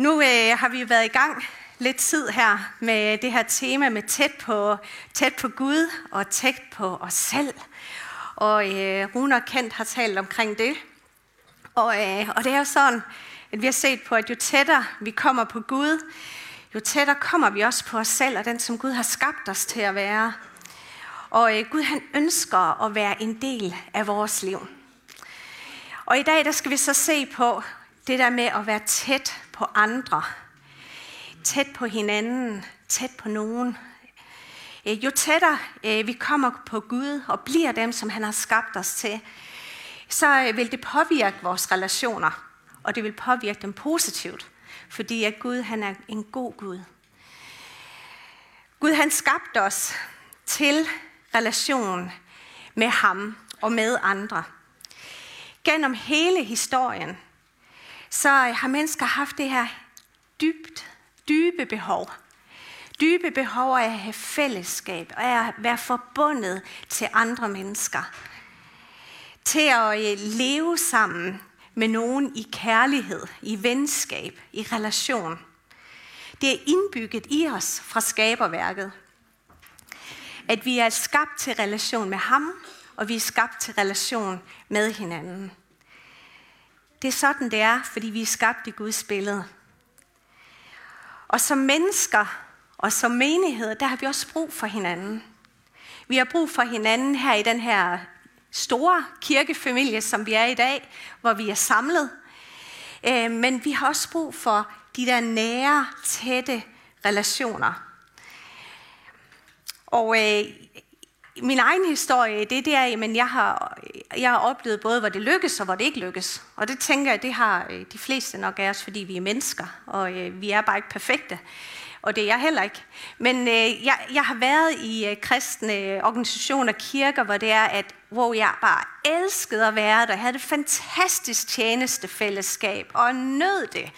Nu øh, har vi været i gang lidt tid her med det her tema med tæt på, tæt på Gud og tæt på os selv. Og øh, Rune og Kent har talt omkring det. Og, øh, og det er jo sådan, at vi har set på, at jo tættere vi kommer på Gud, jo tættere kommer vi også på os selv og den, som Gud har skabt os til at være. Og øh, Gud han ønsker at være en del af vores liv. Og i dag der skal vi så se på det der med at være tæt på andre. Tæt på hinanden, tæt på nogen. Øh, jo tættere øh, vi kommer på Gud og bliver dem, som han har skabt os til, så øh, vil det påvirke vores relationer, og det vil påvirke dem positivt, fordi at Gud han er en god Gud. Gud han skabte os til relation med ham og med andre. Gennem hele historien, så øh, har mennesker haft det her dybt, dybe behov. Dybe behov af at have fællesskab, og at være forbundet til andre mennesker. Til at øh, leve sammen med nogen i kærlighed, i venskab, i relation. Det er indbygget i os fra skaberværket. At vi er skabt til relation med ham, og vi er skabt til relation med hinanden. Det er sådan, det er, fordi vi er skabt i Guds billede. Og som mennesker og som menighed, der har vi også brug for hinanden. Vi har brug for hinanden her i den her store kirkefamilie, som vi er i dag, hvor vi er samlet. Øh, men vi har også brug for de der nære, tætte relationer. Og øh, min egen historie, det er der, men jeg har, jeg har oplevet både, hvor det lykkes og hvor det ikke lykkes. Og det tænker jeg, det har øh, de fleste nok af os, fordi vi er mennesker, og øh, vi er bare ikke perfekte. Og det er jeg heller ikke. Men øh, jeg, jeg har været i øh, kristne øh, organisationer og kirker, hvor det er, at hvor jeg bare elskede at være der. Jeg havde et fantastisk tjenestefællesskab og nød det.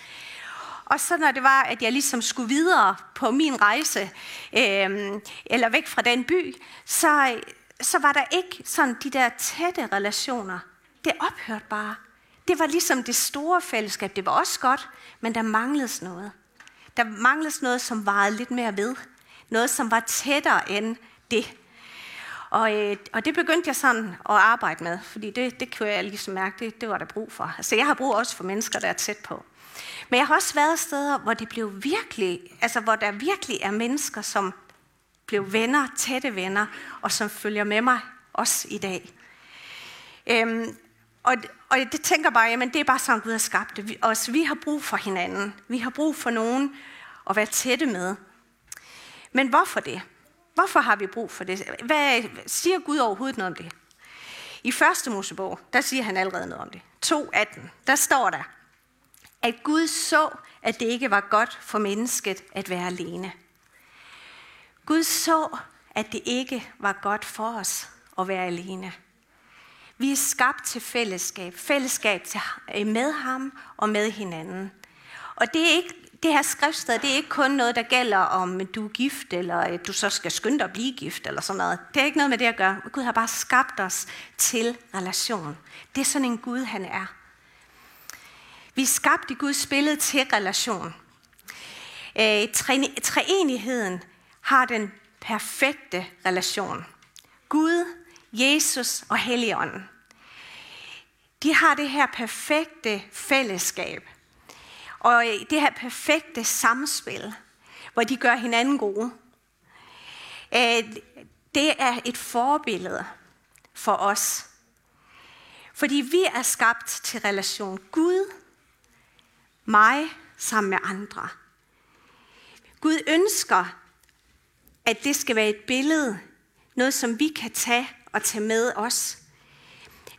Og så når det var, at jeg ligesom skulle videre på min rejse, øh, eller væk fra den by, så, så var der ikke sådan de der tætte relationer. Det ophørte bare. Det var ligesom det store fællesskab. Det var også godt, men der manglede noget. Der manglede noget, som varede lidt mere ved. Noget, som var tættere end det. Og, øh, og det begyndte jeg sådan at arbejde med, fordi det, det kunne jeg ligesom mærke, det, det var der brug for. Altså jeg har brug også for mennesker, der er tæt på. Men jeg har også været steder, hvor det blev virkelig, altså hvor der virkelig er mennesker, som blev venner, tætte venner, og som følger med mig også i dag. Øhm, og, og det tænker bare, jamen det er bare sådan, Gud har skabt det. Vi, også, vi har brug for hinanden. Vi har brug for nogen at være tætte med. Men hvorfor det? Hvorfor har vi brug for det? Hvad siger Gud overhovedet noget om det? I første Mosebog, der siger han allerede noget om det. 2.18, der står der, at Gud så, at det ikke var godt for mennesket at være alene. Gud så, at det ikke var godt for os at være alene. Vi er skabt til fællesskab. Fællesskab til, med ham og med hinanden. Og det er ikke det her skriftsted, det er ikke kun noget, der gælder om du er gift, eller du så skal skynde dig at blive gift, eller sådan noget. Det er ikke noget med det at gøre. Gud har bare skabt os til relation. Det er sådan en Gud, han er. Vi er skabt i Guds billede til relation. Øh, treenigheden har den perfekte relation. Gud, Jesus og Helligånden. De har det her perfekte fællesskab. Og øh, det her perfekte samspil, hvor de gør hinanden gode. Øh, det er et forbillede for os. Fordi vi er skabt til relation. Gud mig sammen med andre. Gud ønsker, at det skal være et billede, noget som vi kan tage og tage med os.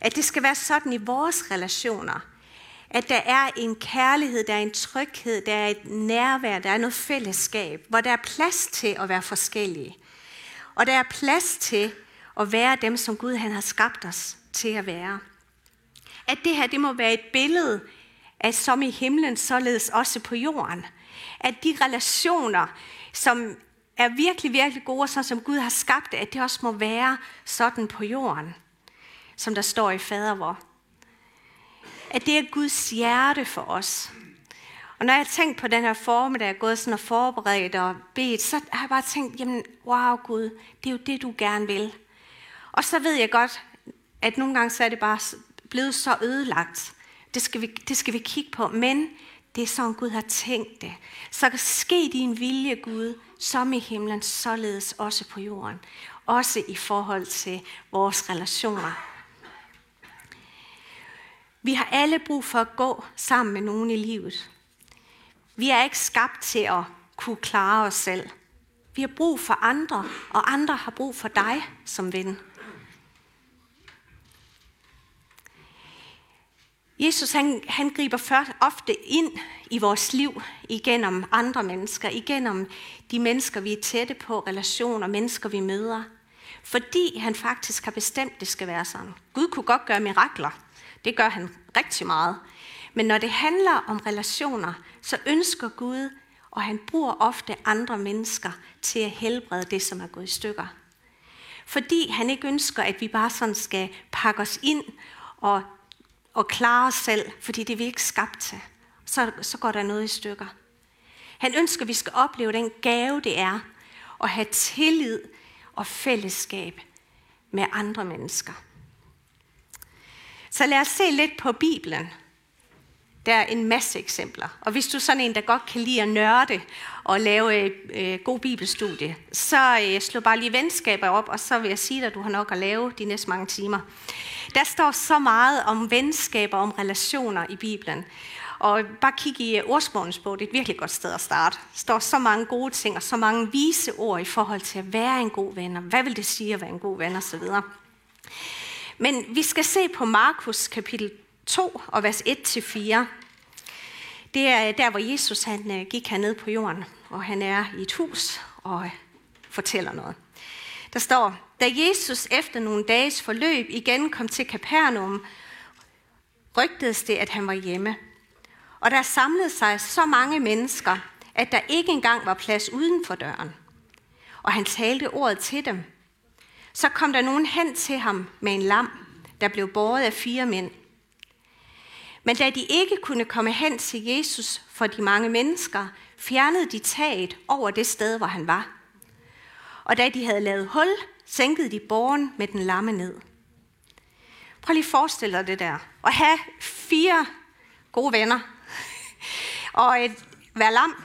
At det skal være sådan i vores relationer, at der er en kærlighed, der er en tryghed, der er et nærvær, der er noget fællesskab, hvor der er plads til at være forskellige. Og der er plads til at være dem, som Gud han har skabt os til at være. At det her, det må være et billede af som i himlen, således også på jorden. At de relationer, som er virkelig, virkelig gode, sådan som Gud har skabt det, at det også må være sådan på jorden, som der står i fadervor. At det er Guds hjerte for os. Og når jeg har tænkt på den her formiddag, jeg er gået sådan og forberedt og bedt, så har jeg bare tænkt, jamen, wow Gud, det er jo det, du gerne vil. Og så ved jeg godt, at nogle gange så er det bare blevet så ødelagt. Det skal vi, det skal vi kigge på. Men det er sådan, Gud har tænkt det. Så ske din vilje, Gud, som i himlen, således også på jorden. Også i forhold til vores relationer. Vi har alle brug for at gå sammen med nogen i livet. Vi er ikke skabt til at kunne klare os selv. Vi har brug for andre, og andre har brug for dig som ven. Jesus han, han griber først ofte ind i vores liv igennem andre mennesker, igennem de mennesker, vi er tætte på, relationer, mennesker, vi møder. Fordi han faktisk har bestemt, det skal være sådan. Gud kunne godt gøre mirakler. Det gør han rigtig meget. Men når det handler om relationer, så ønsker Gud, og han bruger ofte andre mennesker til at helbrede det, som er gået i stykker. Fordi han ikke ønsker, at vi bare sådan skal pakke os ind og, og klare os selv, fordi det er vi ikke skabt til. Så, så går der noget i stykker. Han ønsker, at vi skal opleve den gave, det er at have tillid og fællesskab med andre mennesker. Så lad os se lidt på Bibelen. Der er en masse eksempler. Og hvis du er sådan en, der godt kan lide at nørde og lave øh, god bibelstudie, så øh, slå bare lige venskaber op, og så vil jeg sige dig, at du har nok at lave de næste mange timer. Der står så meget om venskaber, om relationer i Bibelen. Og bare kig i øh, ordsprogenes bog, det er et virkelig godt sted at starte. Der står så mange gode ting og så mange vise ord i forhold til at være en god ven, og hvad vil det sige at være en god ven osv. Men vi skal se på Markus kapitel 2 og vers 1-4. Det er der, hvor Jesus han øh, gik herned på jorden, og han er i et hus og fortæller noget. Der står, da Jesus efter nogle dages forløb igen kom til Kapernaum, rygtedes det, at han var hjemme. Og der samlede sig så mange mennesker, at der ikke engang var plads uden for døren. Og han talte ordet til dem. Så kom der nogen hen til ham med en lam, der blev båret af fire mænd. Men da de ikke kunne komme hen til Jesus for de mange mennesker, fjernede de taget over det sted, hvor han var. Og da de havde lavet hul, sænkede de borgen med den lamme ned. Prøv lige at forestille dig det der. At have fire gode venner, og et, være lam,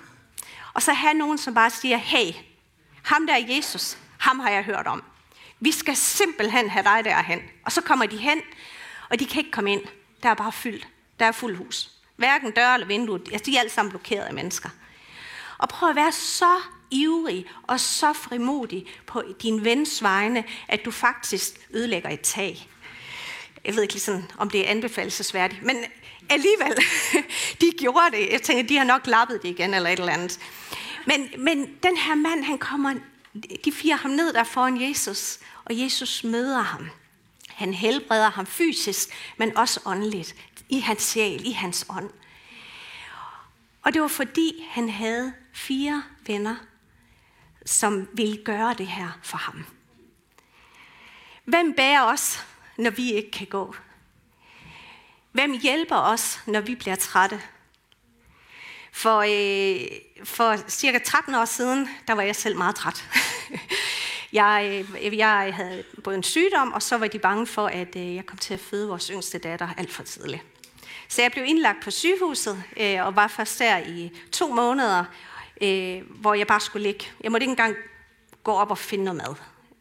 og så have nogen, som bare siger, hey, ham der er Jesus, ham har jeg hørt om. Vi skal simpelthen have dig derhen. Og så kommer de hen, og de kan ikke komme ind. Der er bare fyldt. Der er fuld hus. Hverken dør eller vindue. Altså, de er alle sammen blokeret af mennesker. Og prøv at være så ivrig og så frimodig på din vens vegne, at du faktisk ødelægger et tag. Jeg ved ikke sådan, om det er anbefalesværdigt, men alligevel, de gjorde det. Jeg tænker, de har nok lappet det igen eller et eller andet. Men, men den her mand, han kommer, de firer ham ned der foran Jesus, og Jesus møder ham. Han helbreder ham fysisk, men også åndeligt, i hans sjæl, i hans ånd. Og det var fordi, han havde fire venner, som ville gøre det her for ham. Hvem bærer os, når vi ikke kan gå? Hvem hjælper os, når vi bliver trætte? For, øh, for cirka 13 år siden, der var jeg selv meget træt. jeg, øh, jeg havde både en sygdom, og så var de bange for, at øh, jeg kom til at føde vores yngste datter alt for tidligt. Så jeg blev indlagt på sygehuset, øh, og var først der i to måneder, øh, hvor jeg bare skulle ligge. Jeg måtte ikke engang gå op og finde noget mad.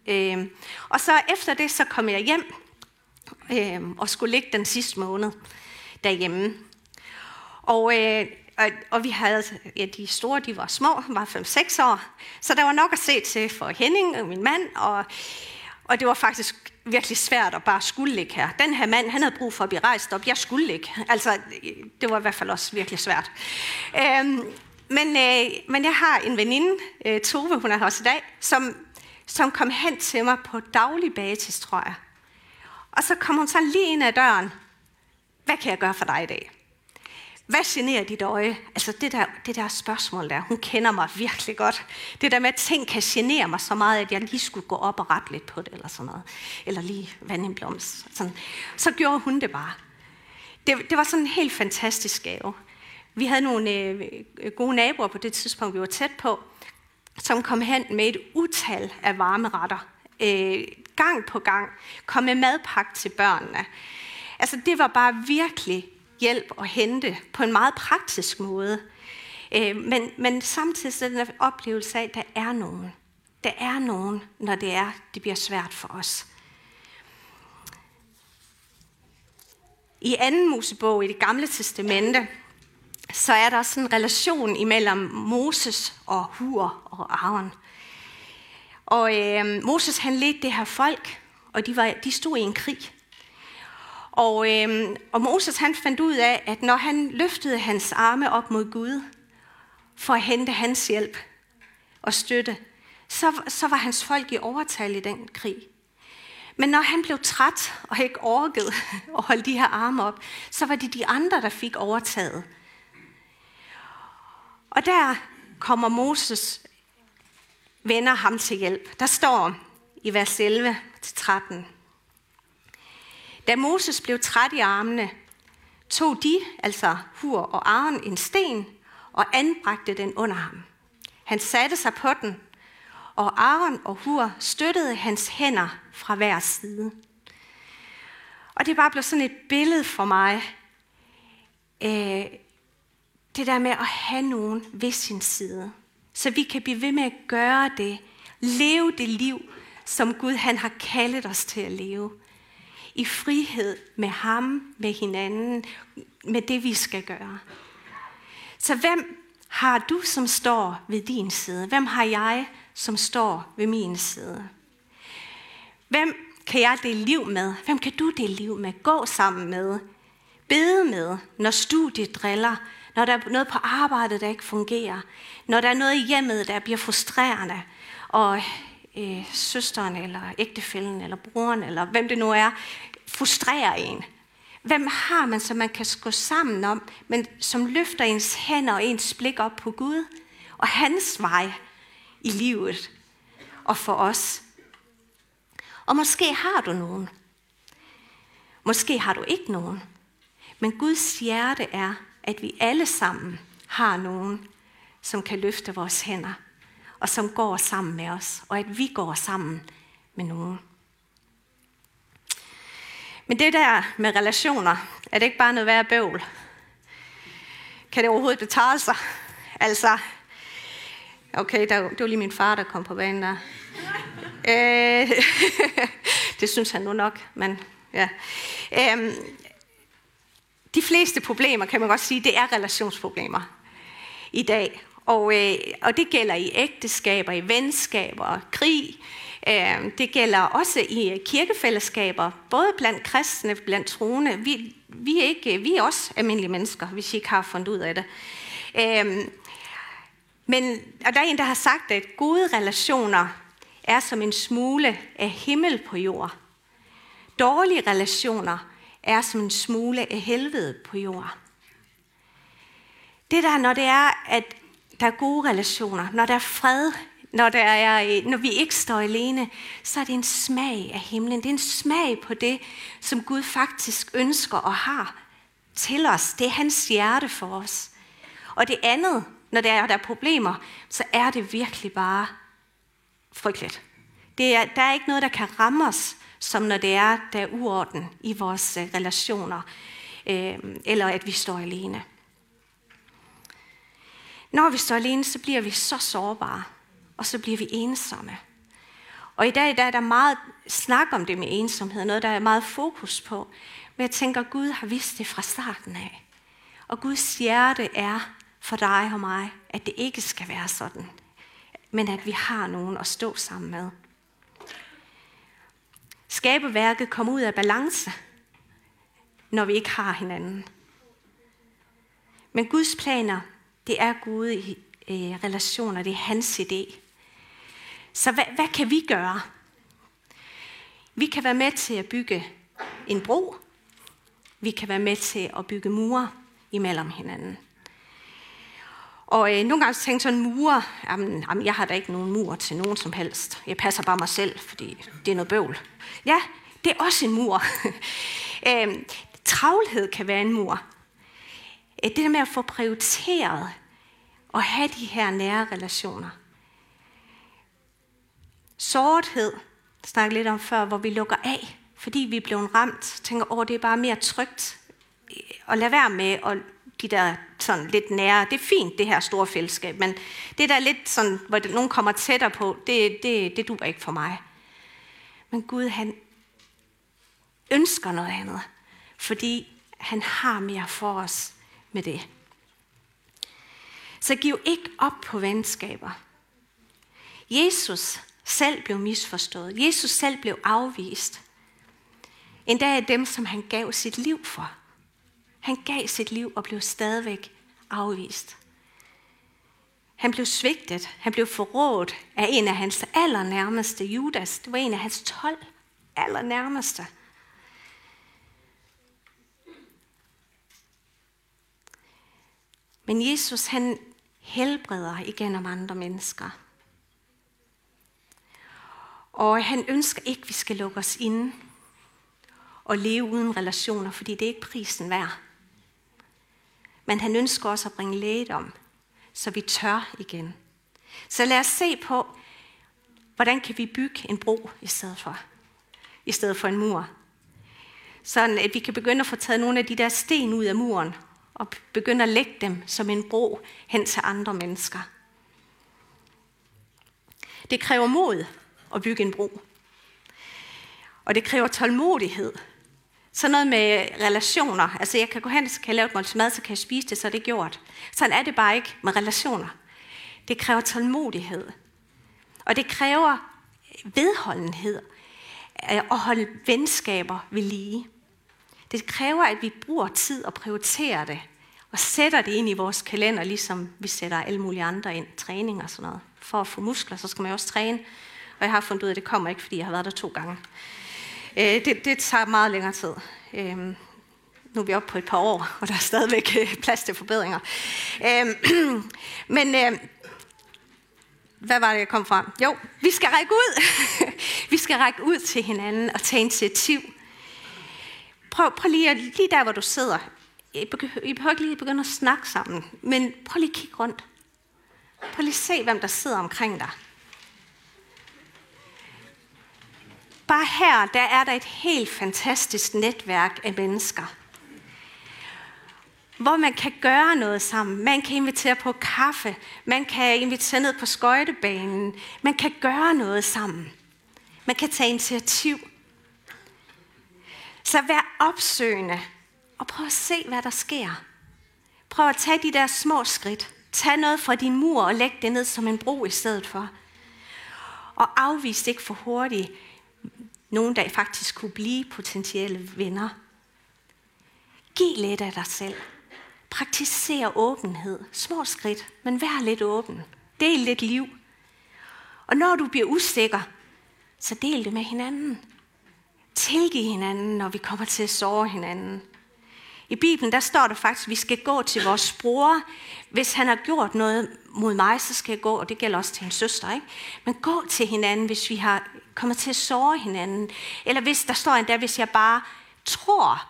Øh, og så efter det, så kom jeg hjem øh, og skulle ligge den sidste måned derhjemme. Og, øh, og, og vi havde, ja, de store, de var små, var 5-6 år, så der var nok at se til for Henning og min mand, og, og det var faktisk virkelig svært at bare skulle ligge her. Den her mand, han havde brug for at blive rejst op. Jeg skulle ligge. Altså, det var i hvert fald også virkelig svært. Øhm, men, øh, men jeg har en veninde, øh, Tove, hun er her også i dag, som, som kom hen til mig på daglig basis, tror jeg. Og så kom hun sådan lige ind ad døren. Hvad kan jeg gøre for dig i dag? Hvad generer dit øje? Altså det der, det der spørgsmål der, hun kender mig virkelig godt. Det der med, at ting kan genere mig så meget, at jeg lige skulle gå op og rette lidt på det, eller sådan noget. Eller lige vand en blomst. Sådan. Så gjorde hun det bare. Det, det var sådan en helt fantastisk gave. Vi havde nogle øh, gode naboer på det tidspunkt, vi var tæt på, som kom hen med et utal af varme retter. Øh, gang på gang. Kom med madpakke til børnene. Altså, det var bare virkelig hjælp at hente på en meget praktisk måde. Øh, men, men samtidig den oplevelse af, at der er nogen. Der er nogen, når det er, det bliver svært for os. I anden Mosebog i det gamle testamente, så er der sådan en relation imellem Moses og Hur og Aaron. Og øh, Moses han ledte det her folk, og de, var, de stod i en krig. Og, øh, og Moses han fandt ud af, at når han løftede hans arme op mod Gud, for at hente hans hjælp og støtte, så, så var hans folk i overtal i den krig. Men når han blev træt og ikke orkede at holde de her arme op, så var det de andre, der fik overtaget. Og der kommer Moses venner ham til hjælp. Der står i vers 11-13. Da Moses blev træt i armene, tog de, altså Hur og Aaron, en sten og anbragte den under ham. Han satte sig på den, og Aaron og Hur støttede hans hænder fra hver side. Og det bare blev sådan et billede for mig. Øh, det der med at have nogen ved sin side. Så vi kan blive ved med at gøre det. Leve det liv, som Gud han har kaldet os til at leve. I frihed med ham, med hinanden, med det vi skal gøre. Så hvem har du, som står ved din side? Hvem har jeg, som står ved min side? Hvem kan jeg dele liv med? Hvem kan du dele liv med? Gå sammen med? Bede med, når studiet driller? Når der er noget på arbejdet, der ikke fungerer? Når der er noget i hjemmet, der bliver frustrerende? Og øh, søsteren, eller ægtefælden, eller broren, eller hvem det nu er, frustrerer en. Hvem har man, som man kan gå sammen om, men som løfter ens hænder og ens blik op på Gud og hans vej i livet og for os? Og måske har du nogen. Måske har du ikke nogen. Men Guds hjerte er, at vi alle sammen har nogen, som kan løfte vores hænder, og som går sammen med os, og at vi går sammen med nogen. Men det der med relationer, er det ikke bare noget værd bøvl? Kan det overhovedet betale sig? Altså, okay, der, det var lige min far, der kom på banen der. Øh, det synes han nu nok, men ja. Øhm, de fleste problemer, kan man godt sige, det er relationsproblemer i dag. Og, øh, og det gælder i ægteskaber, i venskaber, krig, Øh, det gælder også i øh, kirkefællesskaber, både blandt kristne, blandt troende. Vi, vi, er ikke, øh, vi er også almindelige mennesker, hvis I ikke har fundet ud af det. Øh, men og der er en, der har sagt, at gode relationer er som en smule af himmel på jord. Dårlige relationer er som en smule af helvede på jord. Det der, når det er, at der er gode relationer, når der er fred når, der er, øh, når vi ikke står alene, så er det en smag af himlen. Det er en smag på det, som Gud faktisk ønsker og har til os. Det er hans hjerte for os. Og det andet, når der er, der er problemer, så er det virkelig bare frygteligt. Det er, der er ikke noget, der kan ramme os, som når det er, der er uorden i vores øh, relationer, øh, eller at vi står alene. Når vi står alene, så bliver vi så sårbare og så bliver vi ensomme. Og i dag der er der meget snak om det med ensomhed, noget der er meget fokus på. Men jeg tænker, at Gud har vidst det fra starten af. Og Guds hjerte er for dig og mig, at det ikke skal være sådan, men at vi har nogen at stå sammen med. Skabeværket kommer ud af balance, når vi ikke har hinanden. Men Guds planer, det er gode i øh, relationer, det er hans idé. Så hvad, hvad kan vi gøre? Vi kan være med til at bygge en bro. Vi kan være med til at bygge mure imellem hinanden. Og øh, nogle gange tænker jeg sådan, mure, jamen, jamen, jeg har da ikke nogen mur til nogen som helst. Jeg passer bare mig selv, fordi det er noget bøvl. Ja, det er også en mur. øh, travlhed kan være en mur. Øh, det der med at få prioriteret og have de her nære relationer. Sårthed, snakkede lidt om før, hvor vi lukker af, fordi vi er blevet ramt, tænker, åh, det er bare mere trygt øh, at lade være med at de der sådan lidt nære, det er fint, det her store fællesskab, men det der lidt sådan, hvor nogen kommer tættere på, det, det, det duer ikke for mig. Men Gud, han ønsker noget andet, fordi han har mere for os med det. Så giv ikke op på venskaber. Jesus selv blev misforstået. Jesus selv blev afvist. Endda af dem, som han gav sit liv for. Han gav sit liv og blev stadigvæk afvist. Han blev svigtet, han blev forrådt af en af hans allernærmeste, Judas. Det var en af hans tolv allernærmeste. Men Jesus, han helbreder igennem andre mennesker. Og han ønsker ikke, at vi skal lukke os inde og leve uden relationer, fordi det er ikke prisen værd. Men han ønsker også at bringe lægedom, så vi tør igen. Så lad os se på, hvordan kan vi bygge en bro i stedet for, i stedet for en mur. Sådan at vi kan begynde at få taget nogle af de der sten ud af muren, og begynde at lægge dem som en bro hen til andre mennesker. Det kræver mod at bygge en bro. Og det kræver tålmodighed sådan noget med relationer. Altså jeg kan gå hen, så kan jeg lave et måltid mad, så kan jeg spise det, så er det gjort. Sådan er det bare ikke med relationer. Det kræver tålmodighed. Og det kræver vedholdenhed at holde venskaber ved lige. Det kræver, at vi bruger tid og prioriterer det, og sætter det ind i vores kalender, ligesom vi sætter alle mulige andre ind, træning og sådan noget. For at få muskler, så skal man også træne. Og jeg har fundet ud af, at det kommer ikke, fordi jeg har været der to gange. Øh, det, det tager meget længere tid. Øh, nu er vi oppe på et par år, og der er stadigvæk øh, plads til forbedringer. Øh, men øh, hvad var det, jeg kom frem? Jo, vi skal række ud. vi skal række ud til hinanden og tage initiativ. Prøv, prøv lige, lige der, hvor du sidder. I behøver ikke lige begynde at snakke sammen, men prøv lige at kigge rundt. Prøv lige at se, hvem der sidder omkring dig. Bare her, der er der et helt fantastisk netværk af mennesker. Hvor man kan gøre noget sammen. Man kan invitere på kaffe. Man kan invitere ned på skøjtebanen. Man kan gøre noget sammen. Man kan tage initiativ. Så vær opsøgende og prøv at se, hvad der sker. Prøv at tage de der små skridt. Tag noget fra din mur og læg det ned som en bro i stedet for. Og afvis ikke for hurtigt nogen, der faktisk kunne blive potentielle venner. Giv lidt af dig selv. Praktiser åbenhed. Små skridt, men vær lidt åben. Del lidt liv. Og når du bliver usikker, så del det med hinanden tilgive hinanden, når vi kommer til at såre hinanden. I Bibelen der står der faktisk, at vi skal gå til vores bror. Hvis han har gjort noget mod mig, så skal jeg gå, og det gælder også til en søster. Ikke? Men gå til hinanden, hvis vi har kommet til at såre hinanden. Eller hvis der står endda, hvis jeg bare tror,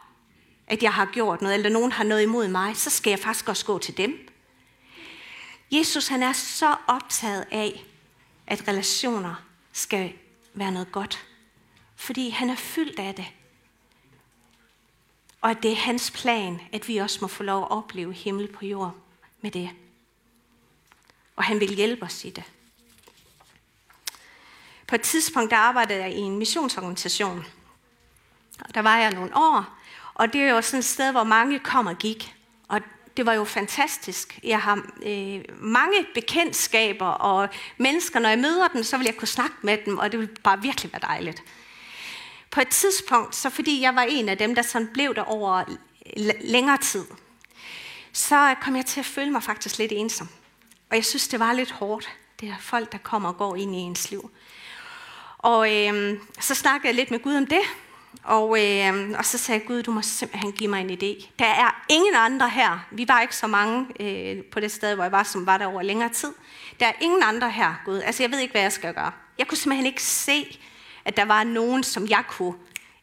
at jeg har gjort noget, eller nogen har noget imod mig, så skal jeg faktisk også gå til dem. Jesus han er så optaget af, at relationer skal være noget godt. Fordi han er fyldt af det. Og at det er hans plan, at vi også må få lov at opleve himmel på jord med det. Og han vil hjælpe os i det. På et tidspunkt der arbejdede jeg i en missionsorganisation. Og der var jeg nogle år. Og det er jo sådan et sted, hvor mange kom og gik. Og det var jo fantastisk. Jeg har øh, mange bekendtskaber og mennesker, når jeg møder dem, så vil jeg kunne snakke med dem, og det vil bare virkelig være dejligt. På et tidspunkt, så fordi jeg var en af dem, der sådan blev der over længere tid, så kom jeg til at føle mig faktisk lidt ensom. Og jeg synes, det var lidt hårdt. Det er folk, der kommer og går ind i ens liv. Og øh, så snakkede jeg lidt med Gud om det. Og, øh, og så sagde jeg, Gud, du må simpelthen give mig en idé. Der er ingen andre her. Vi var ikke så mange øh, på det sted, hvor jeg var, som var der over længere tid. Der er ingen andre her, Gud. Altså, jeg ved ikke, hvad jeg skal gøre. Jeg kunne simpelthen ikke se, at der var nogen, som jeg kunne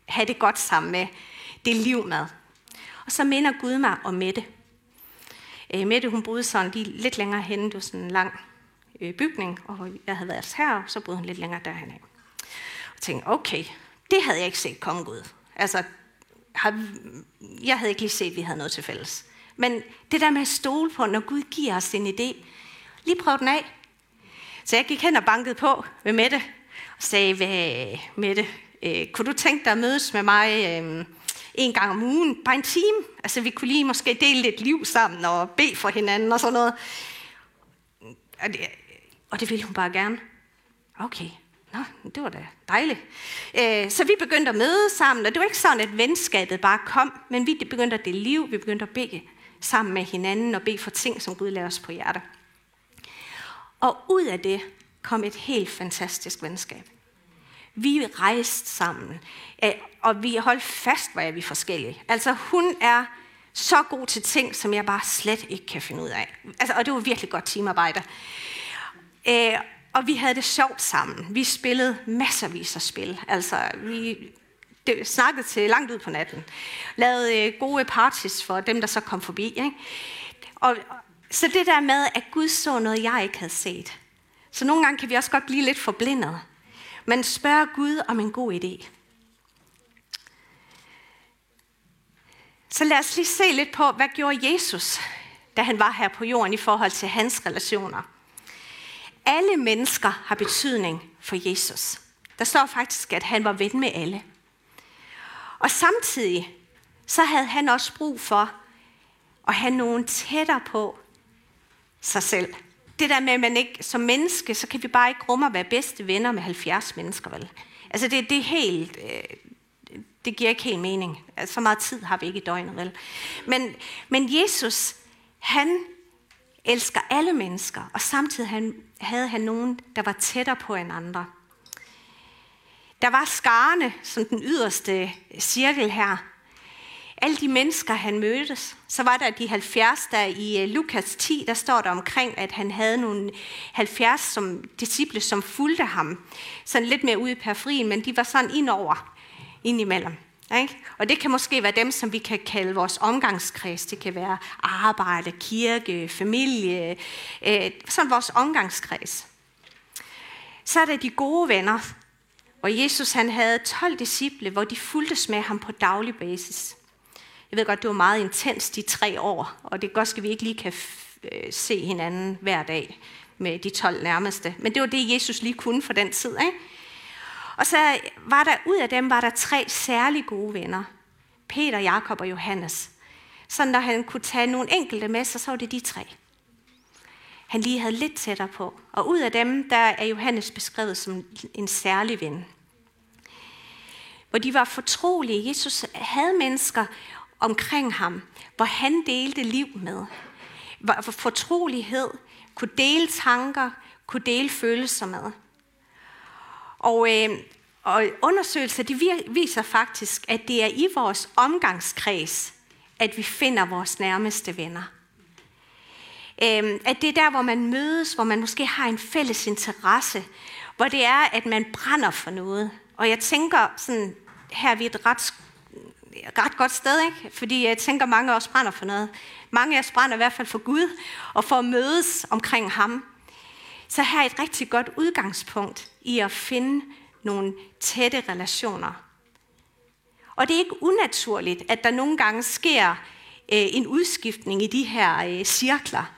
have det godt sammen med, det liv med. Og så minder Gud mig om Mette. Øh, Mette, hun boede sådan lige lidt længere henne, det var sådan en lang øh, bygning, og jeg havde været her, så boede hun lidt længere derhen. Og tænkte, okay, det havde jeg ikke set komme Gud. Altså, jeg havde ikke lige set, at vi havde noget til fælles. Men det der med at stole på, når Gud giver os en idé, lige prøv den af. Så jeg gik hen og bankede på med Mette, sagde, Hvad, Mette, øh, kunne du tænke dig at mødes med mig øh, en gang om ugen, bare en time? Altså vi kunne lige måske dele lidt liv sammen og bede for hinanden og sådan noget. Og det, og det ville hun bare gerne. Okay, Nå, det var da dejligt. Øh, så vi begyndte at møde sammen, og det var ikke sådan, at venskabet bare kom, men vi begyndte at dele liv, vi begyndte at bede sammen med hinanden og bede for ting, som Gud lader os på hjerte. Og ud af det kom et helt fantastisk venskab. Vi rejste sammen, eh, og vi holdt fast, hvor er vi forskellige. Altså hun er så god til ting, som jeg bare slet ikke kan finde ud af. Altså, og det var virkelig godt teamarbejde. Øh, og vi havde det sjovt sammen. Vi spillede masservis af spil. Altså, vi det, snakkede til langt ud på natten. Lavede øh, gode parties for dem, der så kom forbi. Ikke? Og, så det der med, at Gud så noget, jeg ikke havde set. Så nogle gange kan vi også godt blive lidt forblindet. Men spørg Gud om en god idé. Så lad os lige se lidt på, hvad gjorde Jesus, da han var her på jorden i forhold til hans relationer. Alle mennesker har betydning for Jesus. Der står faktisk, at han var ven med alle. Og samtidig, så havde han også brug for at have nogen tættere på sig selv. Det der med, at man ikke, som menneske, så kan vi bare ikke rumme at være bedste venner med 70 mennesker, vel? Altså det, det er helt, øh, det giver ikke helt mening. Altså, så meget tid har vi ikke i døgnet, vel? Men, men Jesus, han elsker alle mennesker, og samtidig han, havde han nogen, der var tættere på end andre. Der var skarne, som den yderste cirkel her. Alle de mennesker, han mødtes. Så var der de 70, der i øh, Lukas 10, der står der omkring, at han havde nogle 70 som disciple, som fulgte ham. Sådan lidt mere ude i periferien, men de var sådan indover, indimellem. Ikke? Og det kan måske være dem, som vi kan kalde vores omgangskreds. Det kan være arbejde, kirke, familie. Øh, sådan vores omgangskreds. Så er der de gode venner. Og Jesus han havde 12 disciple, hvor de fulgtes med ham på daglig basis. Jeg ved godt, det var meget intens de tre år, og det er godt, at vi ikke lige kan øh, se hinanden hver dag med de 12 nærmeste. Men det var det, Jesus lige kunne for den tid. Ikke? Og så var der ud af dem var der tre særlig gode venner. Peter, Jakob og Johannes. Så når han kunne tage nogle enkelte med sig, så var det de tre. Han lige havde lidt tættere på. Og ud af dem, der er Johannes beskrevet som en særlig ven. Hvor de var fortrolige. Jesus havde mennesker omkring ham, hvor han delte liv med. Hvor fortrolighed kunne dele tanker, kunne dele følelser med. Og, øh, og undersøgelser de viser faktisk, at det er i vores omgangskreds, at vi finder vores nærmeste venner. Øh, at det er der, hvor man mødes, hvor man måske har en fælles interesse, hvor det er, at man brænder for noget. Og jeg tænker sådan, her er vi et ret, ret godt sted, ikke? fordi jeg tænker, mange af os brænder for noget. Mange af os brænder i hvert fald for Gud, og for at mødes omkring ham. Så her er et rigtig godt udgangspunkt i at finde nogle tætte relationer. Og det er ikke unaturligt, at der nogle gange sker øh, en udskiftning i de her øh, cirkler.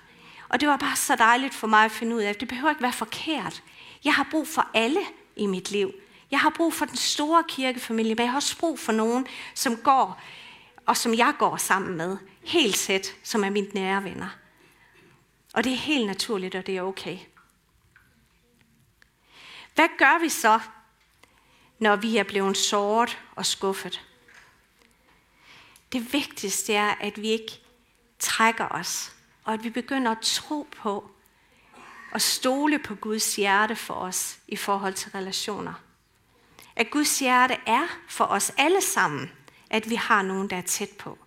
Og det var bare så dejligt for mig at finde ud af, at det behøver ikke være forkert. Jeg har brug for alle i mit liv. Jeg har brug for den store kirkefamilie, men jeg har også brug for nogen, som går, og som jeg går sammen med, helt tæt, som er mine nære venner. Og det er helt naturligt, og det er okay. Hvad gør vi så, når vi er blevet såret og skuffet? Det vigtigste er, at vi ikke trækker os, og at vi begynder at tro på og stole på Guds hjerte for os i forhold til relationer. At Guds hjerte er for os alle sammen, at vi har nogen, der er tæt på.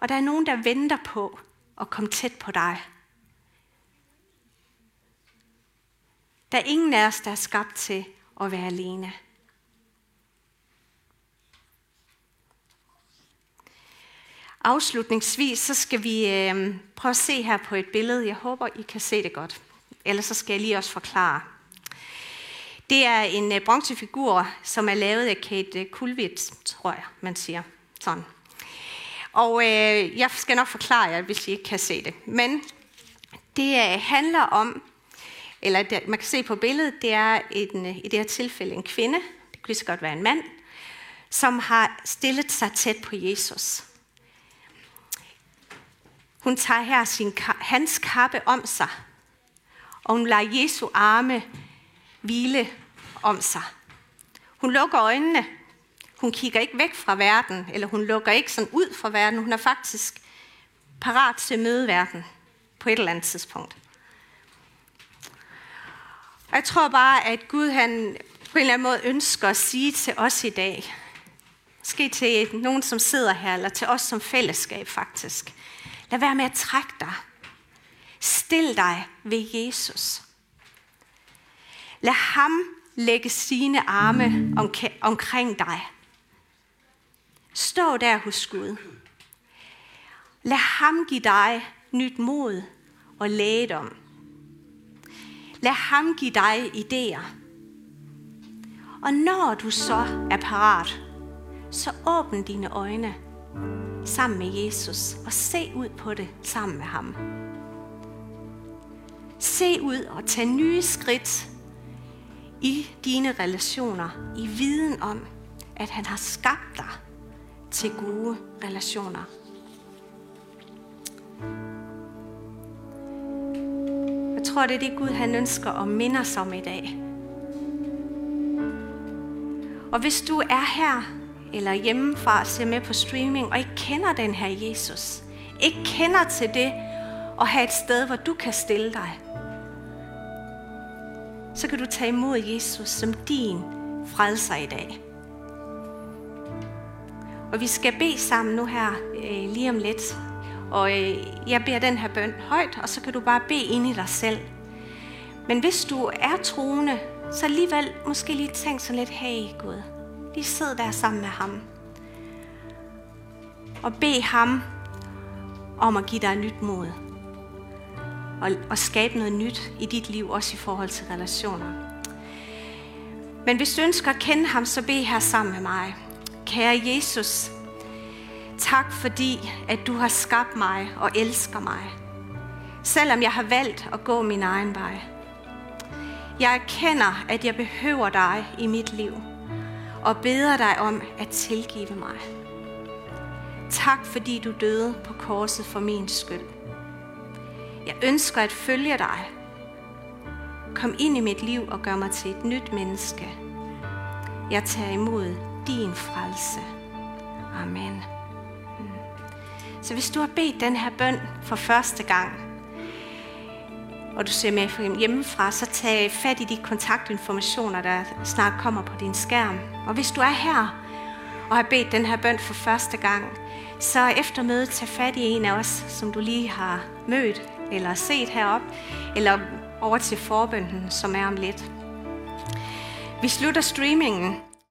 Og der er nogen, der venter på at komme tæt på dig. Der er ingen af os, der er skabt til at være alene. Afslutningsvis så skal vi øh, prøve at se her på et billede. Jeg håber, I kan se det godt. Ellers så skal jeg lige også forklare. Det er en øh, bronzefigur, som er lavet af Kate øh, Kulvitz, tror jeg, man siger. Sådan. Og øh, jeg skal nok forklare jer, hvis I ikke kan se det. Men det øh, handler om, eller det, man kan se på billedet, det er en, i det her tilfælde en kvinde, det kunne så godt være en mand, som har stillet sig tæt på Jesus. Hun tager her sin, hans kappe om sig, og hun lader Jesu arme hvile om sig. Hun lukker øjnene. Hun kigger ikke væk fra verden, eller hun lukker ikke sådan ud fra verden. Hun er faktisk parat til at møde verden på et eller andet tidspunkt. Og jeg tror bare, at Gud han på en eller anden måde ønsker at sige til os i dag, måske til nogen, som sidder her, eller til os som fællesskab faktisk, lad være med at trække dig. Stil dig ved Jesus. Lad ham lægge sine arme omkring dig. Stå der hos Gud. Lad ham give dig nyt mod og lægedom. Lad ham give dig idéer. Og når du så er parat, så åbn dine øjne sammen med Jesus og se ud på det sammen med ham. Se ud og tag nye skridt i dine relationer, i viden om, at han har skabt dig til gode relationer. Jeg tror, det er det Gud, han ønsker at minde os om i dag. Og hvis du er her, eller hjemmefra og ser med på streaming, og ikke kender den her Jesus, ikke kender til det, at have et sted, hvor du kan stille dig, så kan du tage imod Jesus som din frelser i dag. Og vi skal bede sammen nu her øh, lige om lidt. Og øh, jeg beder den her bøn højt, og så kan du bare bede ind i dig selv. Men hvis du er troende, så alligevel måske lige tænk sådan lidt, hey Gud, lige sid der sammen med ham. Og bed ham om at give dig nyt mod og, og skabe noget nyt i dit liv, også i forhold til relationer. Men hvis du ønsker at kende ham, så bed her sammen med mig. Kære Jesus, tak fordi, at du har skabt mig og elsker mig. Selvom jeg har valgt at gå min egen vej. Jeg erkender, at jeg behøver dig i mit liv, og beder dig om at tilgive mig. Tak fordi du døde på korset for min skyld. Jeg ønsker at følge dig. Kom ind i mit liv og gør mig til et nyt menneske. Jeg tager imod din frelse. Amen. Så hvis du har bedt den her bøn for første gang, og du ser med hjemmefra, så tag fat i de kontaktinformationer, der snart kommer på din skærm. Og hvis du er her og har bedt den her bøn for første gang, så efter mødet tag fat i en af os, som du lige har mødt eller set herop, eller over til forbønden, som er om lidt. Vi slutter streamingen